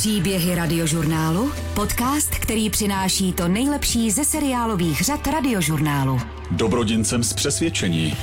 Příběhy radiožurnálu, podcast, který přináší to nejlepší ze seriálových řad radiožurnálu. Dobrodincem z přesvědčení.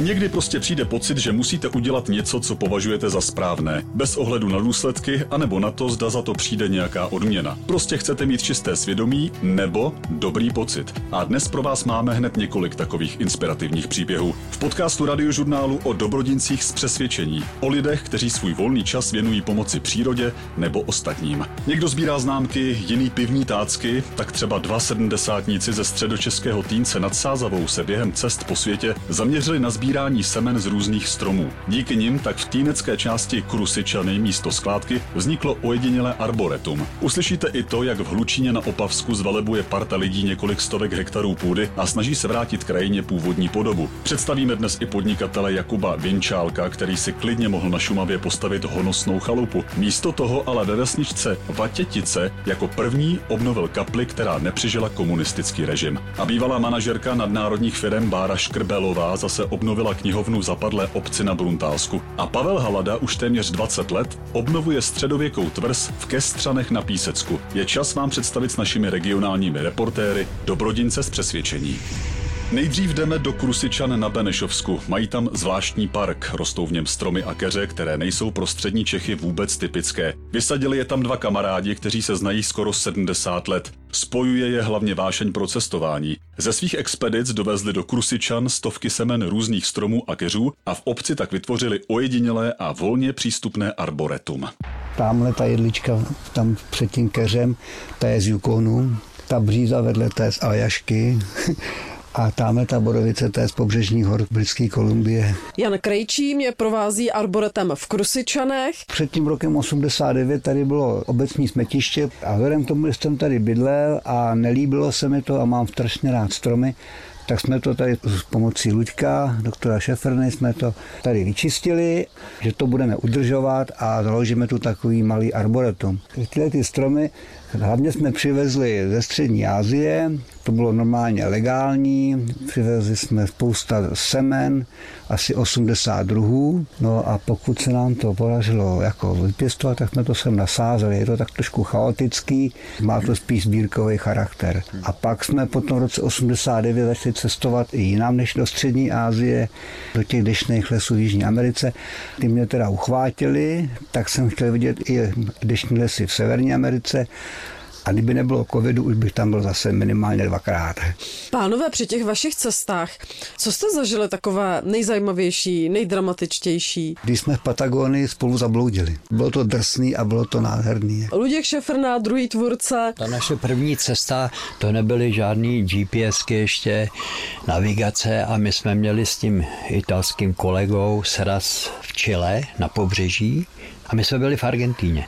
Někdy prostě přijde pocit, že musíte udělat něco, co považujete za správné, bez ohledu na důsledky, anebo na to, zda za to přijde nějaká odměna. Prostě chcete mít čisté svědomí nebo dobrý pocit. A dnes pro vás máme hned několik takových inspirativních příběhů. V podcastu radiožurnálu o dobrodincích z přesvědčení, o lidech, kteří svůj volný čas věnují pomoci přírodě nebo ostatním. Někdo sbírá známky, jiný pivní tácky, tak třeba dva sedmdesátníci ze středočeského týnce nad Sázavou se během cest po světě zaměřili na sbírání semen z různých stromů. Díky nim tak v týnecké části Krusičany místo skládky vzniklo ojedinělé arboretum. Uslyšíte i to, jak v Hlučíně na Opavsku zvelebuje parta lidí několik stovek hektarů půdy a snaží se vrátit krajině původní podobu. Představíme dnes i podnikatele Jakuba Vinčálka, který si klidně mohl na Šumavě postavit honosnou chalupu. Místo toho ale ve vesničce Vatětice jako první obnovil kapli, která nepřežila komunistický režim. A bývalá manažerka nadnárodních firm Bára Škrbelová zase obnovila knihovnu zapadlé obci na Bruntálsku. A Pavel Halada už téměř 20 let obnovuje středověkou tvrz v Kestřanech na Písecku. Je čas vám představit s našimi regionálními reportéry Dobrodince z přesvědčení. Nejdřív jdeme do Krusičan na Benešovsku. Mají tam zvláštní park, rostou v něm stromy a keře, které nejsou pro střední Čechy vůbec typické. Vysadili je tam dva kamarádi, kteří se znají skoro 70 let. Spojuje je hlavně vášeň pro cestování. Ze svých expedic dovezli do Krusičan stovky semen různých stromů a keřů a v obci tak vytvořili ojedinělé a volně přístupné arboretum. Tamhle ta jedlička, tam před tím keřem, ta je z Yukonu, ta bříza vedle té z Aljašky, a tamhle ta borovice, to je z pobřežních hor Britské Kolumbie. Jan Krejčí mě provází arboretem v Krusičanech. Před tím rokem 89 tady bylo obecní smetiště a vzhledem k tomu, že jsem tady bydlel a nelíbilo se mi to a mám strašně rád stromy, tak jsme to tady s pomocí Luďka, doktora Šefrny, jsme to tady vyčistili, že to budeme udržovat a založíme tu takový malý arboretum. Tyhle ty stromy hlavně jsme přivezli ze střední Asie, to bylo normálně legální, přivezli jsme spousta semen, asi 80 druhů, no a pokud se nám to podařilo jako vypěstovat, tak jsme to sem nasázeli, je to tak trošku chaotický, má to spíš sbírkový charakter. A pak jsme potom v roce 89 začali cestovat i jinam než do střední Asie, do těch dešných lesů v Jižní Americe. Ty mě teda uchvátili, tak jsem chtěl vidět i dešní lesy v Severní Americe, a kdyby nebylo covidu, už bych tam byl zase minimálně dvakrát. Pánové, při těch vašich cestách, co jste zažili takové nejzajímavější, nejdramatičtější? Když jsme v Patagonii spolu zabloudili. Bylo to drsný a bylo to nádherný. Luděk Šefrná, druhý tvůrce. Ta naše první cesta, to nebyly žádný GPSky ještě, navigace a my jsme měli s tím italským kolegou sraz v Chile na pobřeží a my jsme byli v Argentíně.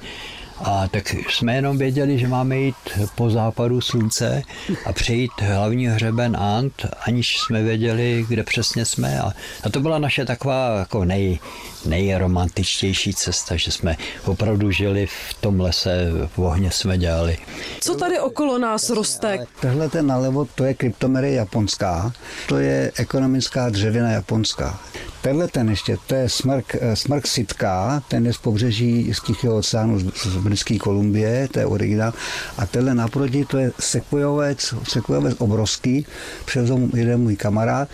A tak jsme jenom věděli, že máme jít po západu slunce a přejít hlavní hřeben Ant, aniž jsme věděli, kde přesně jsme. A, a to byla naše taková jako nej, nejromantičtější cesta, že jsme opravdu žili v tom lese, v ohně jsme dělali. Co tady okolo nás roste? Tohle ten nalevo, to je kryptomery japonská, to je ekonomická dřevina japonská. Tenhle ten ještě, to je smrk, smrk sitka, ten je z pobřeží z Tichého oceánu z, z Britské Kolumbie, to je originál. A tenhle naproti, to je sekvojovec, sekvojovec obrovský, převzal jeden můj kamarád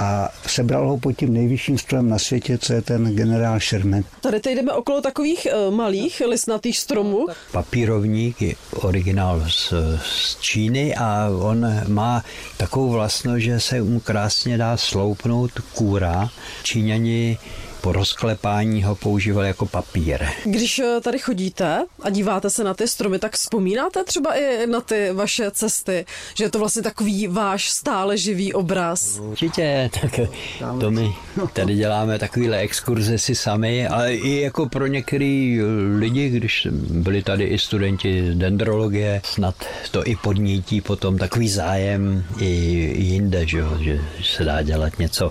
a sebral ho pod tím nejvyšším stromem na světě, co je ten generál Sherman. Tady teď jdeme okolo takových uh, malých listnatých stromů. Papírovník je originál z, z Číny a on má takovou vlastnost, že se mu krásně dá sloupnout kůra. Číňani po rozklepání ho používal jako papír. Když eh, tady chodíte a díváte se na ty stromy, tak vzpomínáte třeba i na ty vaše cesty, že je to vlastně takový váš stále živý obraz? Určitě, tak to my tady děláme takovýhle exkurze si sami, ale i jako pro některý lidi, když byli tady i studenti dendrologie, snad to i podnítí potom takový zájem i jinde, že, že se dá dělat něco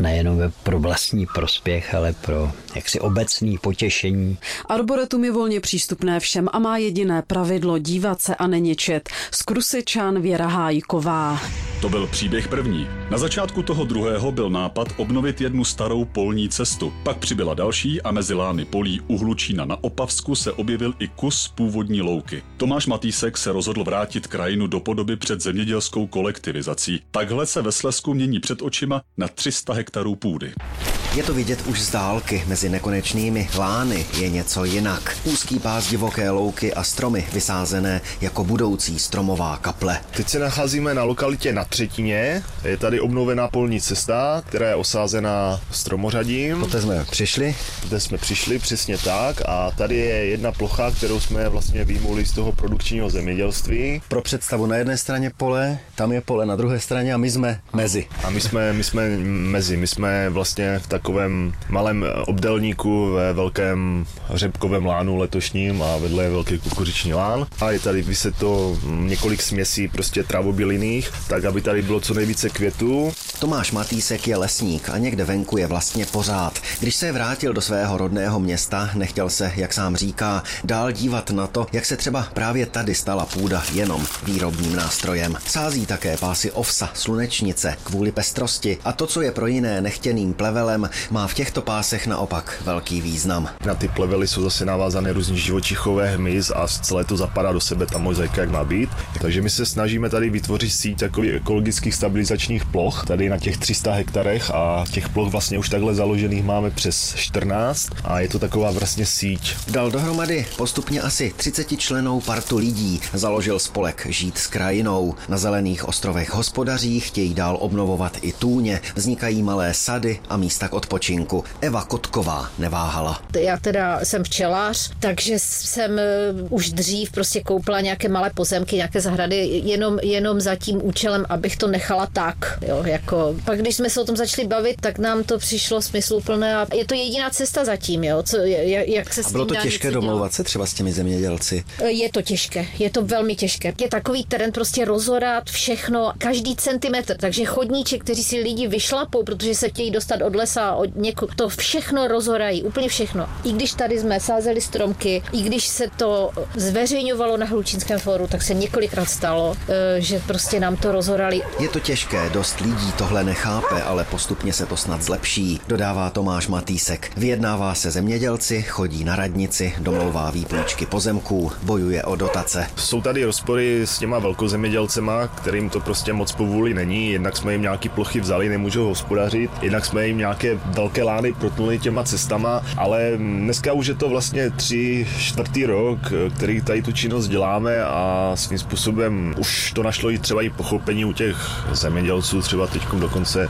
nejenom pro vlastní prospěch, ale pro jaksi obecný potěšení. Arboretum je volně přístupné všem a má jediné pravidlo dívat se a neničit. Z Krusičan Věra Hájková. To byl příběh první. Na začátku toho druhého byl nápad obnovit jednu starou polní cestu. Pak přibyla další a mezi lány polí u Hlučína na Opavsku se objevil i kus původní louky. Tomáš Matýsek se rozhodl vrátit krajinu do podoby před zemědělskou kolektivizací. Takhle se ve Slesku mění před očima na 300 hektarů půdy. Je to vidět už z dálky, mezi nekonečnými lány je něco jinak. Úzký pás divoké louky a stromy vysázené jako budoucí stromová kaple. Teď se nacházíme na lokalitě na Třetině. Je tady obnovená polní cesta, která je osázená stromořadím. Poté jsme přišli. Zde jsme přišli, přesně tak. A tady je jedna plocha, kterou jsme vlastně výmuli z toho produkčního zemědělství. Pro představu na jedné straně pole, tam je pole na druhé straně a my jsme mezi. A my jsme, my jsme mezi, my jsme vlastně v takovém malém obdelníku ve velkém řepkovém lánu letošním a vedle je velký kukuřiční lán. A je tady to několik směsí prostě travobylinných, tak aby tady bylo co nejvíce květů. Tomáš Matýsek je lesník a někde venku je vlastně pořád. Když se vrátil do svého rodného města, nechtěl se, jak sám říká, dál dívat na to, jak se třeba právě tady stala půda jenom výrobním nástrojem. Sází také pásy ovsa, slunečnice, kvůli pestrosti a to, co je pro jiné nechtěným plevelem, má v těchto pásech naopak velký význam. Na ty plevely jsou zase navázané různí živočichové hmyz a celé to zapadá do sebe ta mozaika, jak má být. Takže my se snažíme tady vytvořit síť takových ekologických stabilizačních ploch, tady na těch 300 hektarech a těch ploch vlastně už takhle založených máme přes 14 a je to taková vlastně síť. Dal dohromady postupně asi 30 členou partu lidí, založil spolek Žít s krajinou. Na zelených ostrovech hospodaří chtějí dál obnovovat i tůně, vznikají malé sady a místa k odpočinku. Eva Kotková neváhala. Já teda jsem včelář, takže jsem eh, už dřív prostě koupila nějaké malé pozemky, nějaké zahrady, jenom, jenom za tím účelem, abych to nechala tak. Jo, jako. Pak když jsme se o tom začali bavit, tak nám to přišlo smysluplné a je to jediná cesta zatím, jo, co, jak se a bylo to těžké domlouvat se třeba s těmi zemědělci? Eh, je to těžké, je to velmi těžké. Je takový terén prostě rozorat všechno, každý centimetr, takže chodníček, kteří si lidi vyšlapou, protože se chtějí dostat od lesa, od něko, to všechno rozorají, úplně všechno. I když tady jsme sázeli stromky, i když se to zveřejňovalo na Hlučínském fóru, tak se několikrát stalo, eh, že prostě nám to rozorali. Je to těžké, dost lidí tohle nechápe, ale postupně se to snad zlepší, dodává Tomáš Matýsek. Vyjednává se zemědělci, chodí na radnici, domlouvá výpůjčky pozemků, bojuje o dotace. Jsou tady rozpory s těma velkozemědělcema, kterým to prostě moc povůli není. Jednak jsme jim nějaký plochy vzali, nemůžou hospodařit, jednak jsme jim nějaké velké lány protnuli těma cestama, ale dneska už je to vlastně tři čtvrtý rok, který tady tu činnost děláme a svým způsobem už to našlo i třeba i pochopení u těch zemědělců, třeba teď dokonce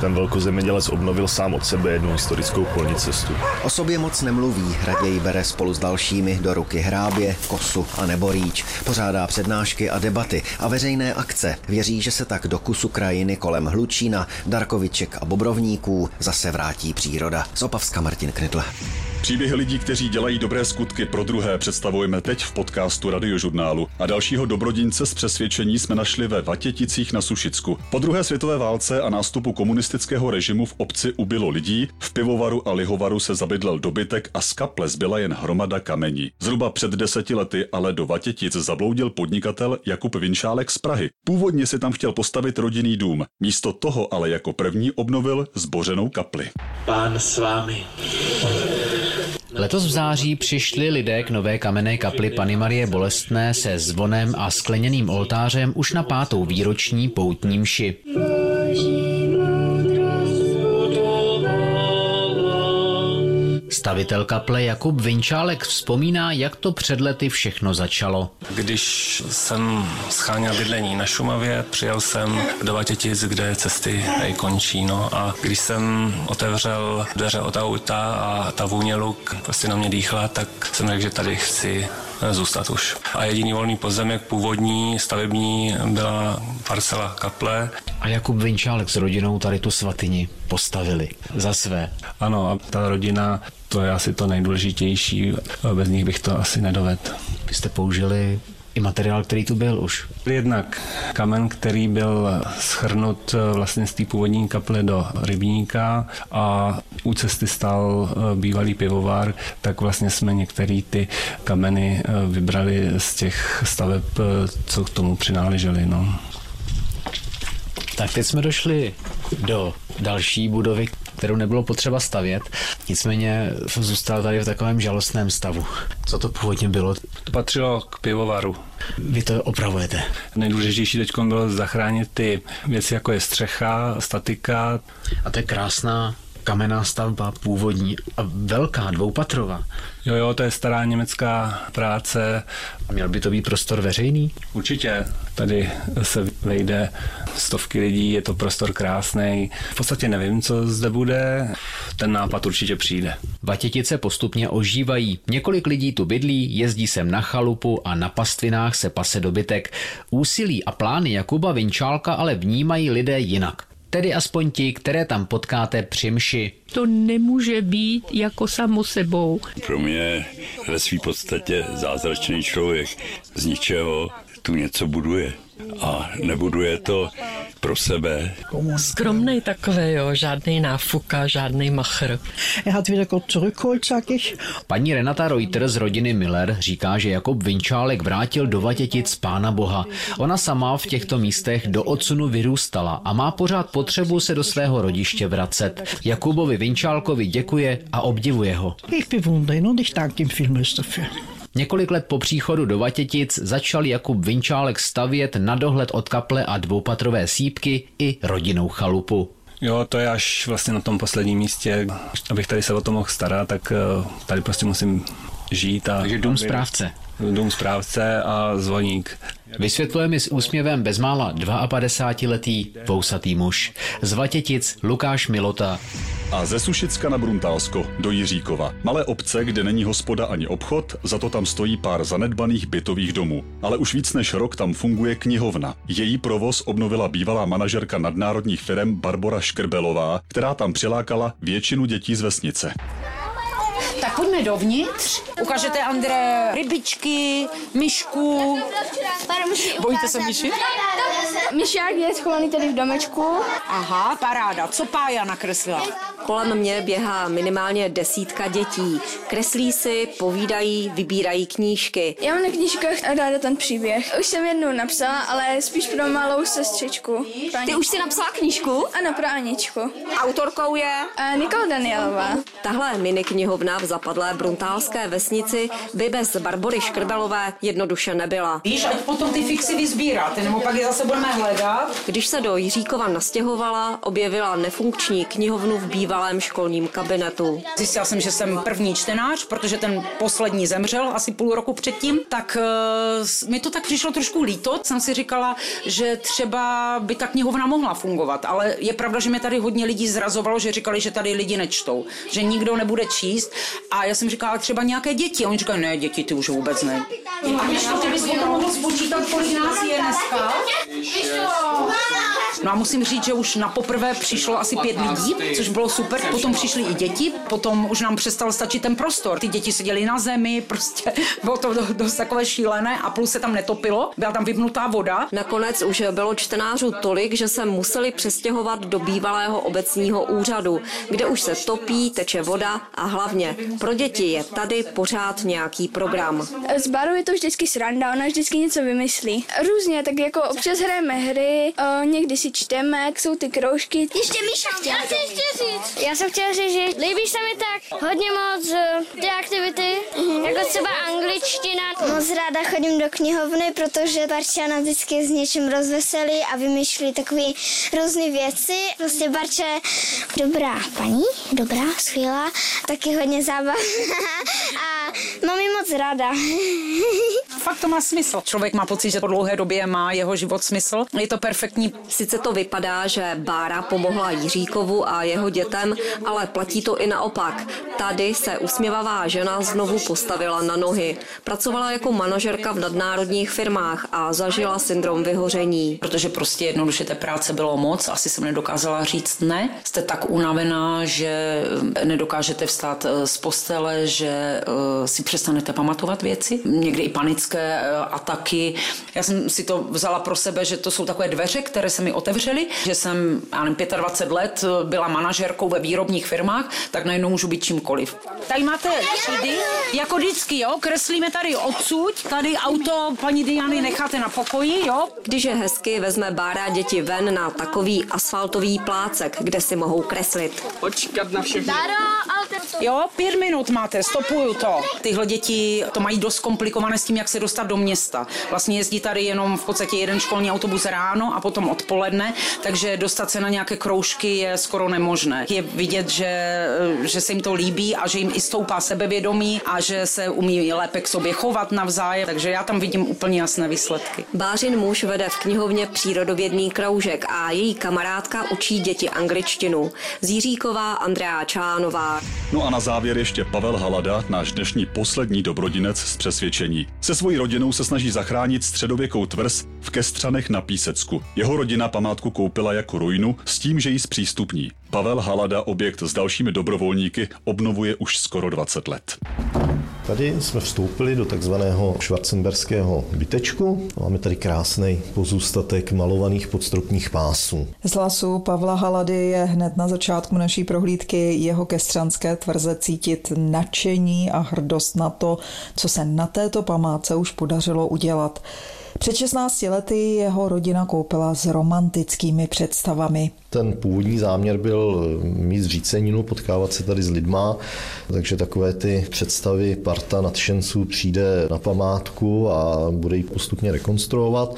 ten velkozemědělec obnovil sám od sebe jednu historickou polní cestu. O sobě moc nemluví, raději bere spolu s dalšími do ruky hrábě, kosu a nebo rýč. Pořádá přednášky a debaty a veřejné akce. Věří, že se tak do kusu krajiny kolem Hlučína, Darkoviček a Bobrovníků zase vrátí příroda. Z Opavska Martin Knidle. Příběhy lidí, kteří dělají dobré skutky pro druhé, představujeme teď v podcastu Radiožurnálu. A dalšího dobrodince z přesvědčení jsme našli ve Vatěticích na Sušicku. Po druhé světové válce a nástupu komunistického režimu v obci ubylo lidí, v pivovaru a lihovaru se zabydlel dobytek a z kaple zbyla jen hromada kamení. Zhruba před deseti lety ale do Vatětic zabloudil podnikatel Jakub Vinšálek z Prahy. Původně si tam chtěl postavit rodinný dům. Místo toho ale jako první obnovil zbořenou kapli. Pán s vámi. Letos v září přišli lidé k nové kamenné kapli Pany Marie Bolestné se zvonem a skleněným oltářem už na pátou výroční poutní mši. Stavitel kaple Jakub Vinčálek vzpomíná, jak to před lety všechno začalo. Když jsem scháněl bydlení na Šumavě, přijel jsem do Vatětic, kde cesty končí. No a když jsem otevřel dveře od auta a ta vůně luk prostě na mě dýchla, tak jsem řekl, že tady chci zůstat už. A jediný volný pozemek původní, stavební, byla parcela kaple. A Jakub Vinčálek s rodinou tady tu svatyni postavili za své. Ano, a ta rodina, to je asi to nejdůležitější, bez nich bych to asi nedovedl. Vy jste použili i materiál, který tu byl už. Jednak kamen, který byl schrnut vlastně z té původní kaple do rybníka a u cesty stál bývalý pivovar, tak vlastně jsme některé ty kameny vybrali z těch staveb, co k tomu přináležely. No. Tak teď jsme došli do další budovy, kterou nebylo potřeba stavět. Nicméně zůstal tady v takovém žalostném stavu. Co to původně bylo? To patřilo k pivovaru. Vy to opravujete. Nejdůležitější teď bylo zachránit ty věci, jako je střecha, statika. A to je krásná kamenná stavba, původní a velká, dvoupatrová. Jo, jo, to je stará německá práce. A měl by to být prostor veřejný? Určitě. Tady se vejde stovky lidí, je to prostor krásný. V podstatě nevím, co zde bude. Ten nápad určitě přijde. Vatětice postupně ožívají. Několik lidí tu bydlí, jezdí sem na chalupu a na pastvinách se pase dobytek. Úsilí a plány Jakuba Vinčálka ale vnímají lidé jinak tedy aspoň ti, které tam potkáte při mši. To nemůže být jako samo sebou. Pro mě ve své podstatě zázračný člověk z ničeho tu něco buduje. A nebuduje to pro sebe. Skromný takový, jo, žádný náfuka, žádný machr. Er hat wieder Gott zurückholt, sag ich. Paní Renata Reuter z rodiny Miller říká, že Jakub Vinčálek vrátil do Vatětic pána Boha. Ona sama v těchto místech do odsunu vyrůstala a má pořád potřebu se do svého rodiště vracet. Jakubovi Vinčálkovi děkuje a obdivuje ho. Ich bewundere ihn und ich danke ihm vielmals dafür. Několik let po příchodu do Vatětic začal Jakub Vinčálek stavět na dohled od kaple a dvoupatrové sípky i rodinnou chalupu. Jo, to je až vlastně na tom posledním místě. Abych tady se o to mohl starat, tak eh, tady prostě musím žít. A Takže dům správce. Dům správce a zvoník. Vysvětluje mi s úsměvem bezmála 52-letý vousatý muž. Z Vatětic Lukáš Milota. A ze Sušicka na Bruntálsko do Jiříkova. Malé obce, kde není hospoda ani obchod, za to tam stojí pár zanedbaných bytových domů. Ale už víc než rok tam funguje knihovna. Její provoz obnovila bývalá manažerka nadnárodních firm Barbara Škrbelová, která tam přilákala většinu dětí z vesnice. Pojďme dovnitř. Ukážete André rybičky, myšku. Bojíte se myši? Myšák je schovaný tady v domečku. Aha, paráda. Co Pája nakreslila? Kolem mě běhá minimálně desítka dětí. Kreslí si, povídají, vybírají knížky. Já mám na knížkách ráda ten příběh. Už jsem jednou napsala, ale spíš pro malou sestřičku. Pro Ty už si napsala knížku? Ano, pro Aničku. Autorkou je? A Nikola Danielová. Tahle mini knihovna v zapadlé bruntálské vesnici by bez Barbory Škrbelové jednoduše nebyla. Víš, ať potom ty fixy vyzbíráte, nebo pak je zase budeme hledat. Když se do Jiříkova nastěhovala, objevila nefunkční knihovnu v bývalém školním kabinetu. Zjistila jsem, že jsem první čtenář, protože ten poslední zemřel asi půl roku předtím, tak uh, mi to tak přišlo trošku líto. Jsem si říkala, že třeba by ta knihovna mohla fungovat, ale je pravda, že mě tady hodně lidí zrazovalo, že říkali, že tady lidi nečtou, že nikdo nebude číst. A já jsem říkala, třeba nějaké děti. A oni říkali, ne, děti ty už vůbec ne. A když to ty bys to mohl spočítat, kolik nás je dneska? No a musím říct, že už na poprvé přišlo asi pět lidí, což bylo super. Potom přišly i děti, potom už nám přestal stačit ten prostor. Ty děti seděly na zemi, prostě bylo to dost takové šílené a plus se tam netopilo, byla tam vypnutá voda. Nakonec už bylo čtenářů tolik, že se museli přestěhovat do bývalého obecního úřadu, kde už se topí, teče voda a hlavně pro děti je tady pořád nějaký program. S Barou je to vždycky sranda, ona vždycky něco vymyslí. Různě, tak jako občas hrajeme hry, o, někdy si čteme, jsou ty kroužky. Ještě Míša chtěla. Já chci ještě říct. Já jsem chtěla říct, že líbí se mi tak hodně moc eh, ty aktivity, mm-hmm. jako třeba angličtina. Moc ráda chodím do knihovny, protože Barča nás vždycky s něčím rozveselí a vymýšlí takové různé věci. Prostě Barča je dobrá paní, dobrá, skvělá, taky hodně zábavná a mám ji moc ráda. Fakt to má smysl. Člověk má pocit, že po dlouhé době má jeho život smysl. Je to perfektní. Sice to vypadá, že Bára pomohla Jiříkovu a jeho dětem, ale platí to i naopak. Tady se usměvavá žena znovu postavila na nohy. Pracovala jako manažerka v nadnárodních firmách a zažila syndrom vyhoření. Protože prostě jednoduše té práce bylo moc, asi jsem nedokázala říct ne. Jste tak unavená, že nedokážete vstát z postele, že si přestanete pamatovat věci. Někdy i panické eh, ataky. Já jsem si to vzala pro sebe, že to jsou takové dveře, které se mi otevřely, že jsem, já nevím, 25 let eh, byla manažerkou ve výrobních firmách, tak najednou můžu být čímkoliv. Tady máte třídy, jako vždycky, jo, kreslíme tady odsud, tady auto paní Diany necháte na pokoji, jo. Když je hezky, vezme Bára děti ven na takový asfaltový plácek, kde si mohou kreslit. Počkat na všechny. Jo, pět minut máte, stopuju to. Tyhle děti to mají dost komplikované s tím, jak se dostat do města. Vlastně jezdí tady jenom v podstatě jeden školní autobus ráno a potom odpoledne, takže dostat se na nějaké kroužky je skoro nemožné. Je vidět, že, že se jim to líbí a že jim i stoupá sebevědomí a že se umí lépe k sobě chovat navzájem, takže já tam vidím úplně jasné výsledky. Bářin muž vede v knihovně přírodovědný kroužek a její kamarádka učí děti angličtinu. Zíříková Andrea Čánová. No a na závěr ještě Pavel Halada, náš dnešní poslední dobrodinec z přesvědčení. Se svojí rodinou se snaží zachránit středověkou tvrz v Kestřanech na Písecku. Jeho rodina památku koupila jako ruinu s tím, že ji zpřístupní. Pavel Halada objekt s dalšími dobrovolníky obnovuje už skoro 20 let. Tady jsme vstoupili do takzvaného švarcemberského bytečku. Máme tady krásný pozůstatek malovaných podstropních pásů. Z hlasu Pavla Halady je hned na začátku naší prohlídky jeho kestřanské tvrze cítit nadšení a hrdost na to, co se na této památce už podařilo udělat. Před 16 lety jeho rodina koupila s romantickými představami. Ten původní záměr byl mít zříceninu, potkávat se tady s lidma, takže takové ty představy parta nadšenců přijde na památku a bude ji postupně rekonstruovat.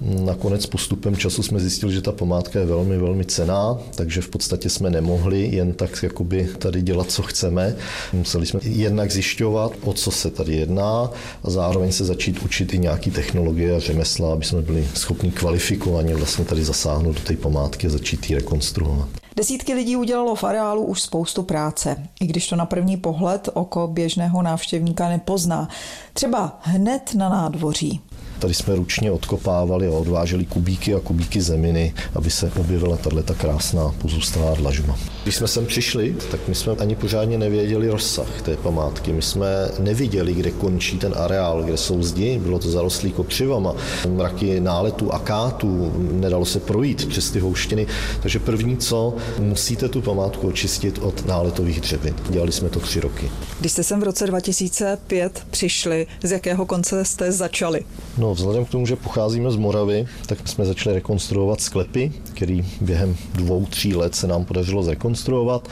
Nakonec postupem času jsme zjistili, že ta památka je velmi, velmi cená, takže v podstatě jsme nemohli jen tak jakoby tady dělat, co chceme. Museli jsme jednak zjišťovat, o co se tady jedná a zároveň se začít učit i nějaký technologie a řemesla, aby jsme byli schopni kvalifikovaně vlastně tady zasáhnout do té památky a začít ji rekonstruovat. Desítky lidí udělalo v areálu už spoustu práce, i když to na první pohled oko běžného návštěvníka nepozná. Třeba hned na nádvoří. Tady jsme ručně odkopávali a odváželi kubíky a kubíky zeminy, aby se objevila tato krásná pozůstalá dlažba. Když jsme sem přišli, tak my jsme ani pořádně nevěděli rozsah té památky. My jsme neviděli, kde končí ten areál, kde jsou zdi, bylo to zarostlý kopřivama, mraky náletů a kátů, nedalo se projít přes ty houštiny. Takže první co, musíte tu památku očistit od náletových dřevin. Dělali jsme to tři roky. Když jste sem v roce 2005 přišli, z jakého konce jste začali? No, vzhledem k tomu, že pocházíme z Moravy, tak jsme začali rekonstruovat sklepy, který během dvou, tří let se nám podařilo zrekonstruovat.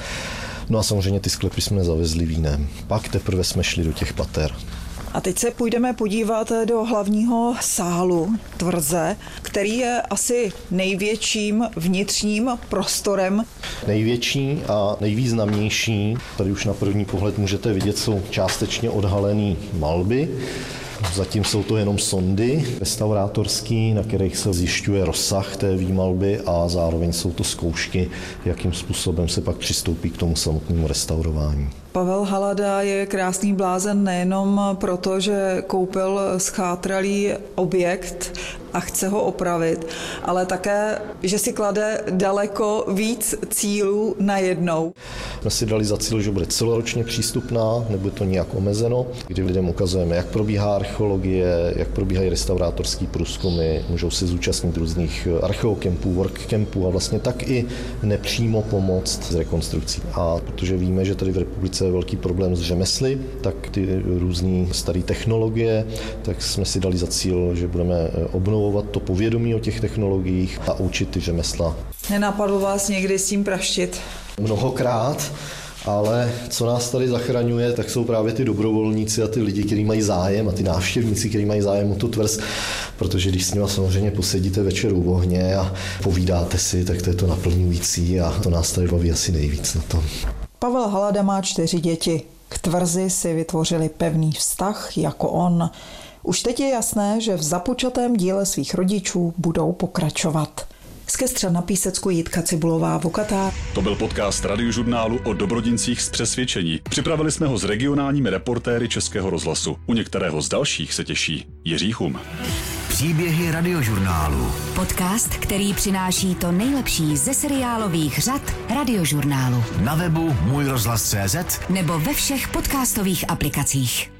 No a samozřejmě ty sklepy jsme zavezli vínem. Pak teprve jsme šli do těch pater. A teď se půjdeme podívat do hlavního sálu tvrze, který je asi největším vnitřním prostorem. Největší a nejvýznamnější, tady už na první pohled můžete vidět, jsou částečně odhalené malby. Zatím jsou to jenom sondy restaurátorský, na kterých se zjišťuje rozsah té výmalby a zároveň jsou to zkoušky, jakým způsobem se pak přistoupí k tomu samotnému restaurování. Pavel Halada je krásný blázen nejenom proto, že koupil schátralý objekt a chce ho opravit, ale také, že si klade daleko víc cílů na jednou. Jsme si dali za cíl, že bude celoročně přístupná, nebude to nějak omezeno, kdy lidem ukazujeme, jak probíhá archeologie, jak probíhají restaurátorský průzkumy, můžou si zúčastnit různých archeokempů, workkempů a vlastně tak i nepřímo pomoct s rekonstrukcí. A protože víme, že tady v republice je velký problém s řemesly, tak ty různé staré technologie, tak jsme si dali za cíl, že budeme obnovovat obnovovat to povědomí o těch technologiích a učit ty řemesla. Nenapadlo vás někdy s tím praštit? Mnohokrát, ale co nás tady zachraňuje, tak jsou právě ty dobrovolníci a ty lidi, kteří mají zájem a ty návštěvníci, kteří mají zájem o tu tvrz, protože když s nimi samozřejmě posedíte večer u ohně a povídáte si, tak to je to naplňující a to nás tady baví asi nejvíc na tom. Pavel Halada má čtyři děti. K tvrzi si vytvořili pevný vztah jako on. Už teď je jasné, že v započatém díle svých rodičů budou pokračovat. Z Kestřa na Písecku Jitka Cibulová Vokatá. To byl podcast radiožurnálu o dobrodincích z přesvědčení. Připravili jsme ho s regionálními reportéry Českého rozhlasu. U některého z dalších se těší Jiří Chum. Příběhy radiožurnálu. Podcast, který přináší to nejlepší ze seriálových řad radiožurnálu. Na webu můj rozhlas.cz nebo ve všech podcastových aplikacích.